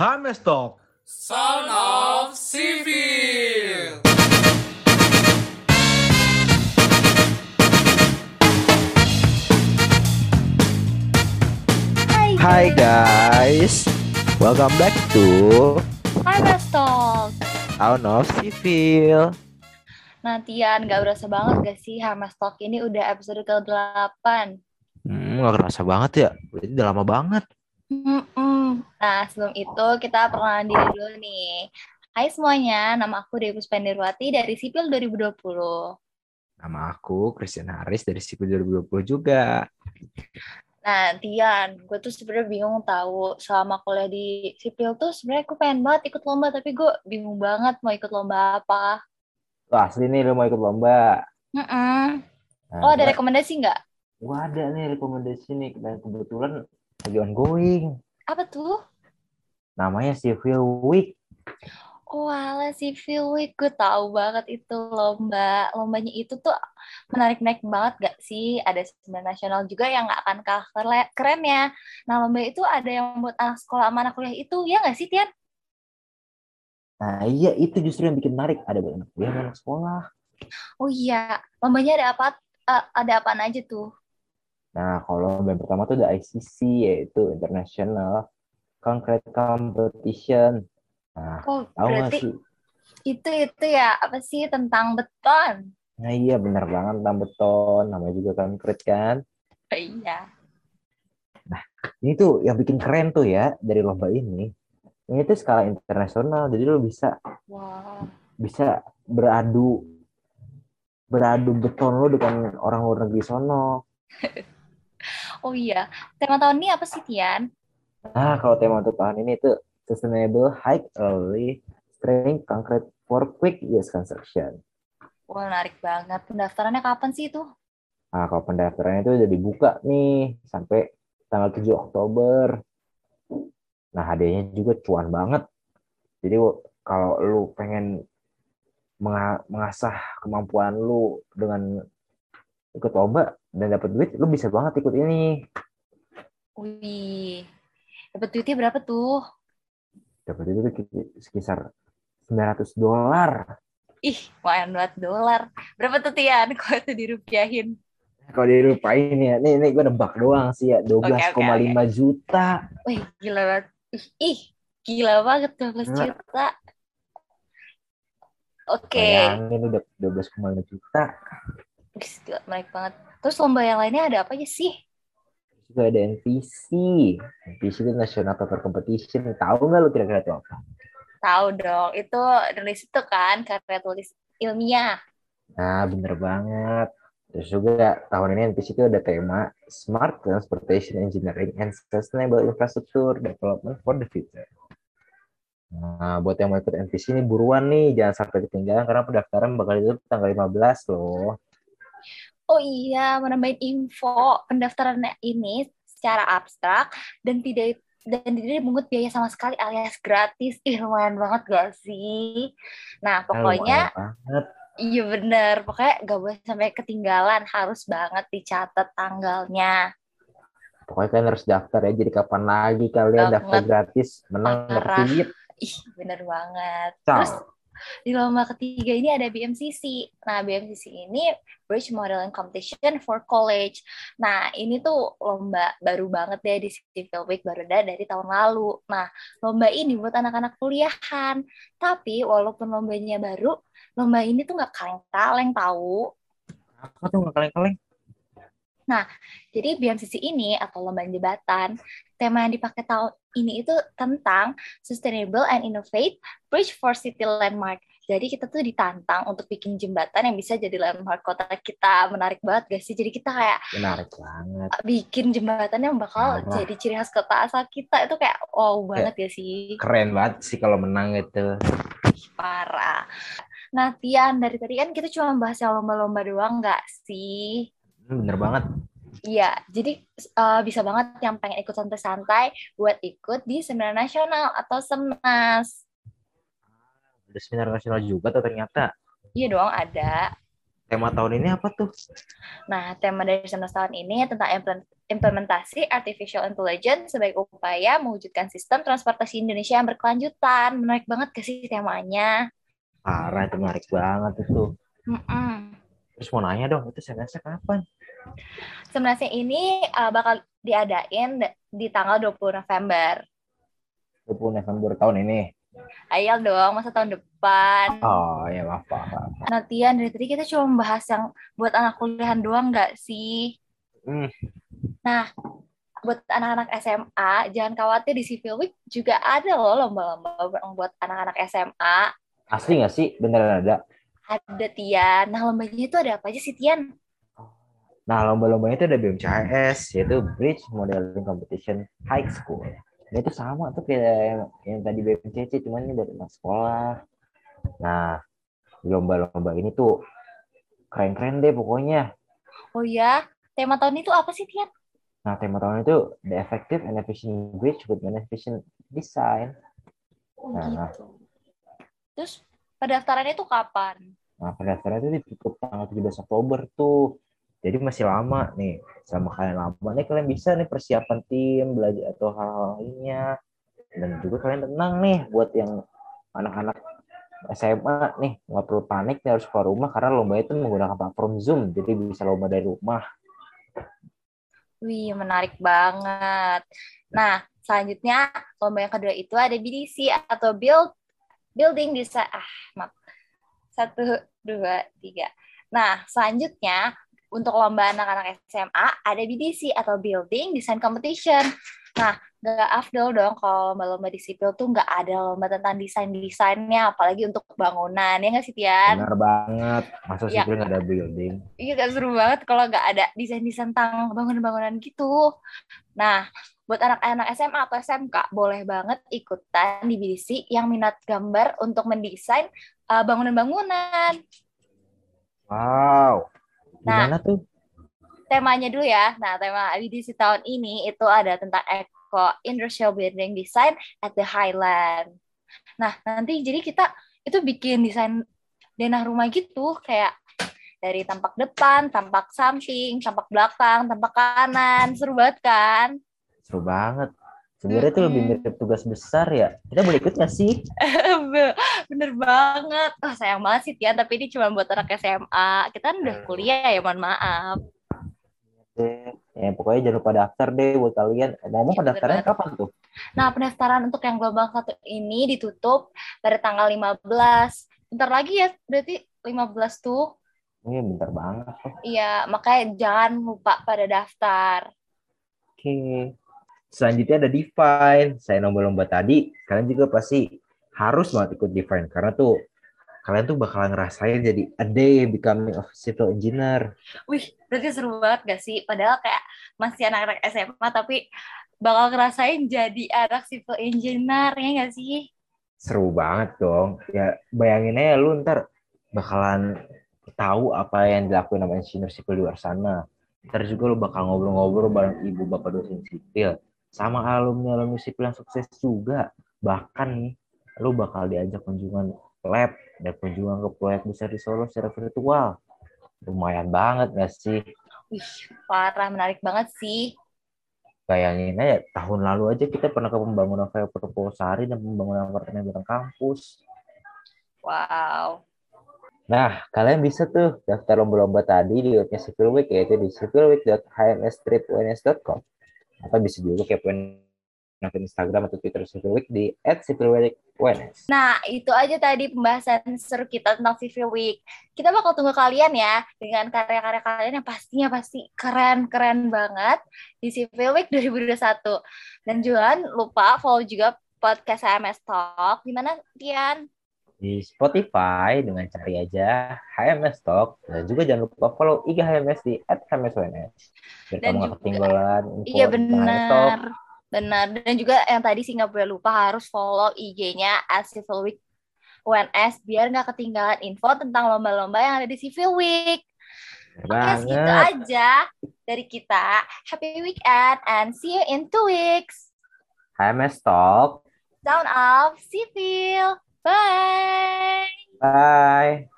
Hames Talk. Sound of Civil. Hai, Hai guys, welcome back to Hai Mas Talk. Town of Civil. Nantian, gak berasa banget gak sih Harmas Talk ini udah episode ke-8. Hmm, gak kerasa banget ya, berarti udah lama banget. Mm-mm. Nah, sebelum itu kita perkenalan diri dulu nih. Hai semuanya, nama aku Dewi Puspendirwati dari Sipil 2020. Nama aku Christian Haris dari Sipil 2020 juga. Nah, Tian, gue tuh sebenarnya bingung tahu selama kuliah di Sipil tuh sebenarnya aku pengen banget ikut lomba, tapi gue bingung banget mau ikut lomba apa. Wah, asli nih lu mau ikut lomba. Mm-mm. Nah, Oh, ada gua- rekomendasi nggak? gua ada nih rekomendasi nih dan kebetulan lagi ongoing. Apa tuh? Namanya Civil Week. Oh, ala Civil Week, gue tahu banget itu lomba. Lombanya itu tuh menarik-menarik banget gak sih? Ada sembilan nasional juga yang gak akan kalah kere- keren ya. Nah, lomba itu ada yang buat anak sekolah sama anak kuliah itu, ya gak sih, Tian? Nah, iya itu justru yang bikin menarik. Ada banyak kuliah dan anak sekolah. Oh iya, lombanya ada apa? eh, ada apaan aja tuh? Nah, kalau yang pertama tuh ada ICC yaitu International Concrete Competition. Nah, Oh, tahu nggak berarti sih? itu itu ya apa sih tentang beton? Nah iya bener banget tentang beton, namanya juga concrete kan. Oh, iya. Ini tuh yang bikin keren tuh ya dari lomba ini. Ini tuh skala internasional, jadi lo bisa Wah. bisa beradu beradu beton lo dengan orang luar negeri sono. Oh iya, tema tahun ini apa sih, Tian? Nah kalau tema untuk tahun ini tuh Sustainable High Early Strength Concrete for Quick Use Construction. Wah, menarik banget. Pendaftarannya kapan sih itu? Nah kalau pendaftarannya itu udah dibuka nih sampai tanggal 7 Oktober. Nah hadiahnya juga cuan banget. Jadi kalau lu pengen menga- mengasah kemampuan lu dengan ikut lomba dan dapat duit, lu bisa banget ikut ini. Wih, dapat duitnya berapa tuh? Dapat duit itu sekitar 900 dolar. Ih, lumayan banget dolar. Berapa tuh Tian? Kalau itu dirupiahin. Kalau dirupain ya, nih, nih gue nebak doang sih ya, 12,5 juta. Wih, gila banget. Ih, ih gila banget 12 Nah. juta. Oke, Bayangin udah 12,5 juta. Gila, menarik banget. Terus lomba yang lainnya ada apa aja sih? juga ada NPC. NPC itu National Paper Competition. Tahu nggak lu kira-kira itu apa? Tahu dong, itu nulis itu kan karya tulis ilmiah. Nah, bener banget. Terus juga tahun ini NPC itu ada tema Smart Transportation Engineering and Sustainable Infrastructure Development for the Future. Nah, buat yang mau ikut NPC ini buruan nih, jangan sampai ketinggalan karena pendaftaran bakal ditutup tanggal 15 loh. Oh iya, menambahin info pendaftarannya ini secara abstrak dan tidak dan tidak dipungut biaya sama sekali alias gratis. Ih, lumayan banget gak sih? Nah, Nah, pokoknya. Iya bener, pokoknya gak boleh sampai ketinggalan, harus banget dicatat tanggalnya. Pokoknya kalian harus daftar ya, jadi kapan lagi kalian Banget. daftar gratis, menang Parah. Ih, bener banget. Terus di lomba ketiga ini ada BMCC. Nah, BMCC ini Bridge Modeling Competition for College. Nah, ini tuh lomba baru banget deh di Civil Week, baru ada dari tahun lalu. Nah, lomba ini buat anak-anak kuliahan. Tapi walaupun lombanya baru, lomba ini tuh nggak kaleng-kaleng tahu. Apa tuh nggak kaleng-kaleng? Jadi BMCC ini atau lomba jembatan, tema yang dipakai tahun ini itu tentang Sustainable and Innovate Bridge for City Landmark. Jadi kita tuh ditantang untuk bikin jembatan yang bisa jadi landmark kota kita. Menarik banget gak sih? Jadi kita kayak Menarik banget. bikin jembatan yang bakal Parah. jadi ciri khas kota asal kita. Itu kayak wow banget gak sih? Keren banget sih kalau menang itu. Parah. Nah, Tian, dari tadi kan kita cuma bahas yang lomba-lomba doang gak sih? Hmm, Bener banget. Iya, jadi eh, bisa banget yang pengen ikut santai-santai buat ikut di seminar nasional atau semnas. Ada seminar nasional juga tuh ternyata. Iya dong, ada. tema tahun ini apa tuh? Nah, tema dari semester tahun ini tentang implementasi artificial intelligence sebagai upaya mewujudkan sistem transportasi Indonesia yang berkelanjutan. Menarik banget ke sih temanya? Parah, itu menarik banget itu. Mm -mm. Terus mau nanya dong, itu semester kapan? Sebenarnya ini uh, bakal diadain di tanggal 20 November. 20 November tahun ini? Ayo dong, masa tahun depan. Oh, ya maaf, maaf. Nantian dari tadi kita cuma membahas yang buat anak kuliahan doang nggak sih? Hmm. Nah, buat anak-anak SMA, jangan khawatir di Civil Week juga ada loh lomba-lomba buat anak-anak SMA. Asli nggak sih? Beneran ada? Ada, Tian. Nah, lombanya itu ada apa aja sih, Tian? Nah, lomba-lombanya itu ada BMCHS, yaitu Bridge Modeling Competition High School. Nah, itu sama tuh kayak yang, yang tadi BMCC, cuman ini buat anak sekolah. Nah, lomba-lomba ini tuh keren-keren deh pokoknya. Oh ya, tema tahun itu apa sih, Tian? Nah, tema tahun itu The Effective and Efficient Bridge with Efficient Design. Oh, nah, gitu. Terus pendaftarannya itu kapan? Nah, pendaftaran itu ditutup tanggal 17 Oktober tuh. Jadi masih lama nih. Sama kalian lama nih kalian bisa nih persiapan tim, belajar atau hal-hal lainnya. Dan juga kalian tenang nih buat yang anak-anak SMA nih nggak perlu panik nih harus keluar rumah karena lomba itu menggunakan platform Zoom jadi bisa lomba dari rumah. Wih menarik banget. Nah selanjutnya lomba yang kedua itu ada BDC atau Build Building Design. Ah maaf. Satu dua tiga. Nah selanjutnya untuk lomba anak-anak SMA ada BDC atau Building Design Competition. Nah, gak afdol dong kalau lomba-lomba di sipil tuh nggak ada lomba tentang desain-desainnya, apalagi untuk bangunan, ya nggak sih, Tian? Benar banget. Masa ya. sipil nggak ada building? Iya, gak seru banget kalau nggak ada desain-desain tentang bangunan-bangunan gitu. Nah, buat anak-anak SMA atau SMK, boleh banget ikutan di BDC yang minat gambar untuk mendesain uh, bangunan-bangunan. Wow, Nah, Gimana tuh? Temanya dulu ya. Nah, tema IBDC tahun ini itu ada tentang Eco Industrial Building Design at the Highland. Nah, nanti jadi kita itu bikin desain denah rumah gitu kayak dari tampak depan, tampak samping, tampak belakang, tampak kanan. Seru banget kan? Seru banget. Sebenarnya itu lebih mirip tugas besar ya. Kita boleh ikut nggak sih? Bener banget. Oh, sayang banget sih Tian, tapi ini cuma buat anak SMA. Kita kan udah hmm. kuliah ya, mohon maaf. Ya, pokoknya jangan lupa daftar deh buat kalian. Ngomong ya, pendaftarannya kapan tuh? Nah, pendaftaran untuk yang gelombang satu ini ditutup pada tanggal 15. Bentar lagi ya, berarti 15 tuh. Iya, bentar banget. Iya, makanya jangan lupa pada daftar. Oke. Okay. Selanjutnya ada define. Saya lomba-lomba tadi, kalian juga pasti harus banget ikut define karena tuh kalian tuh bakalan ngerasain jadi a day becoming a civil engineer. Wih, berarti seru banget gak sih? Padahal kayak masih anak-anak SMA tapi bakal ngerasain jadi anak civil engineer ya gak sih? Seru banget dong. Ya bayangin aja lu ntar bakalan tahu apa yang dilakuin sama engineer sipil di luar sana. Ntar juga lu bakal ngobrol-ngobrol bareng ibu bapak dosen sipil sama alumni alumni sipil yang sukses juga. Bahkan nih lu bakal diajak kunjungan lab dan kunjungan ke proyek besar di Solo secara virtual. Lumayan banget gak sih? Wih, parah menarik banget sih. Bayangin aja tahun lalu aja kita pernah ke pembangunan kayak Proposari dan pembangunan apartemen bareng kampus. Wow. Nah, kalian bisa tuh daftar lomba-lomba tadi di webnya Civil Week, yaitu di civilweek.hms.com atau bisa juga kepoin akun Instagram atau Twitter Civil Week di @civilweekWNS. Nah, itu aja tadi pembahasan seru kita tentang Civil Week. Kita bakal tunggu kalian ya dengan karya-karya kalian yang pastinya pasti keren-keren banget di Civil Week 2021. Dan jangan lupa follow juga podcast HMS Talk. Gimana, Tian? Di Spotify dengan cari aja HMS Talk. Dan juga jangan lupa follow IG HMS di @hmsWNS biar dan kamu gak ketinggalan info iya benar benar dan juga yang tadi sih nggak boleh lupa harus follow IG-nya at Civil Week UNS biar nggak ketinggalan info tentang lomba-lomba yang ada di Civil Week. Oke, okay, segitu aja dari kita. Happy weekend and see you in two weeks. HMS Talk. Sound of Civil. Bye. Bye.